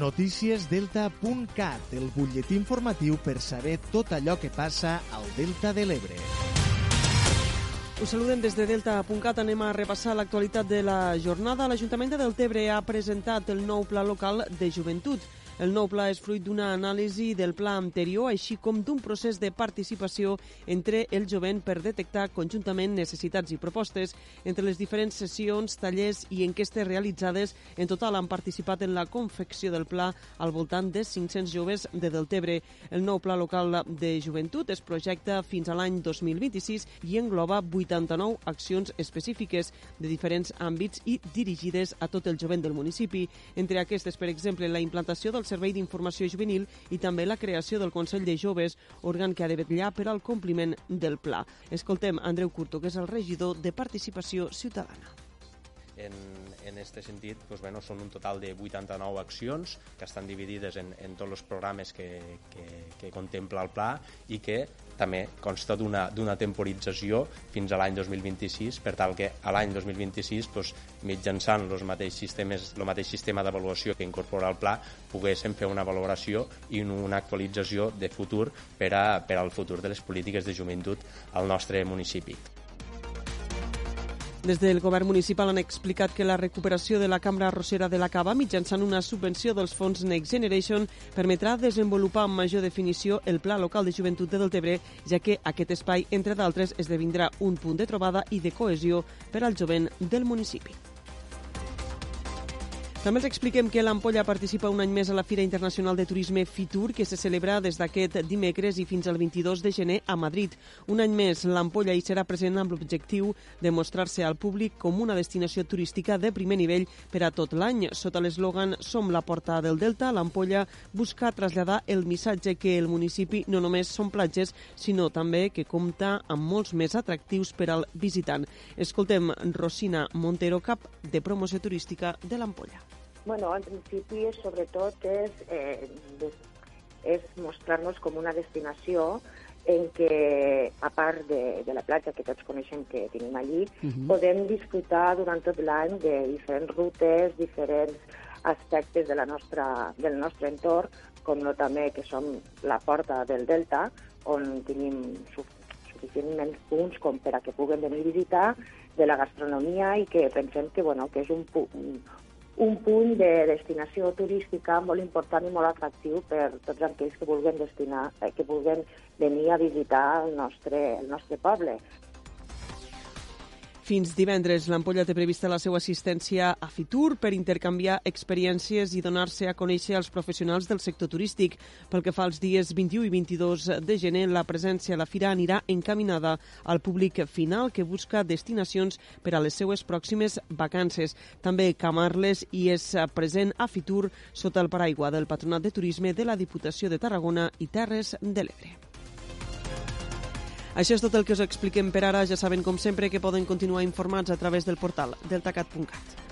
Noticiesdelta.cat, el butlletí informatiu per saber tot allò que passa al Delta de l'Ebre. Us saludem des de Delta.cat. Anem a repassar l'actualitat de la jornada. L'Ajuntament de Deltebre ha presentat el nou pla local de joventut. El nou pla és fruit d'una anàlisi del pla anterior, així com d'un procés de participació entre el jovent per detectar conjuntament necessitats i propostes. Entre les diferents sessions, tallers i enquestes realitzades, en total han participat en la confecció del pla al voltant de 500 joves de Deltebre. El nou pla local de joventut es projecta fins a l'any 2026 i engloba 89 accions específiques de diferents àmbits i dirigides a tot el jovent del municipi. Entre aquestes, per exemple, la implantació del Servei d'Informació Juvenil i també la creació del Consell de Joves, òrgan que ha de vetllar per al compliment del pla. Escoltem Andreu Curto, que és el regidor de Participació Ciutadana en, en este sentit doncs, bueno, són un total de 89 accions que estan dividides en, en tots els programes que, que, que contempla el pla i que també consta d'una temporització fins a l'any 2026 per tal que a l'any 2026 doncs, mitjançant els mateixos sistemes, el mateix sistema d'avaluació que incorpora el pla poguéssim fer una valoració i una actualització de futur per, a, per al futur de les polítiques de joventut al nostre municipi. Des del govern municipal han explicat que la recuperació de la cambra arrossera de la Cava mitjançant una subvenció dels fons Next Generation permetrà desenvolupar amb major definició el Pla Local de Joventut de Deltebre, ja que aquest espai, entre d'altres, esdevindrà un punt de trobada i de cohesió per al jovent del municipi. També els expliquem que l'Ampolla participa un any més a la Fira Internacional de Turisme FITUR, que se celebra des d'aquest dimecres i fins al 22 de gener a Madrid. Un any més, l'Ampolla hi serà present amb l'objectiu de mostrar-se al públic com una destinació turística de primer nivell per a tot l'any. Sota l'eslògan Som la porta del Delta, l'Ampolla busca traslladar el missatge que el municipi no només són platges, sinó també que compta amb molts més atractius per al visitant. Escoltem Rosina Montero, cap de promoció turística de l'Ampolla. Bueno, en principi, sobretot, és, eh, és mostrar-nos com una destinació en què, a part de, de la platja que tots coneixem que tenim allí, uh -huh. podem disfrutar durant tot l'any de diferents rutes, diferents aspectes de la nostra, del nostre entorn, com no també que som la porta del Delta, on tenim su suficientment punts com per a que puguen venir a visitar, de la gastronomia i que pensem que, bueno, que és un, un punt de destinació turística molt important i molt atractiu per tots aquells que vulguin destinar, eh, que vulguin venir a visitar el nostre, el nostre poble. Fins divendres, l'Ampolla té prevista la seva assistència a Fitur per intercanviar experiències i donar-se a conèixer als professionals del sector turístic. Pel que fa als dies 21 i 22 de gener, la presència a la fira anirà encaminada al públic final que busca destinacions per a les seues pròximes vacances. També Camarles hi és present a Fitur sota el paraigua del Patronat de Turisme de la Diputació de Tarragona i Terres de l'Ebre. Això és tot el que us expliquem per ara. Ja saben, com sempre, que poden continuar informats a través del portal deltacat.cat.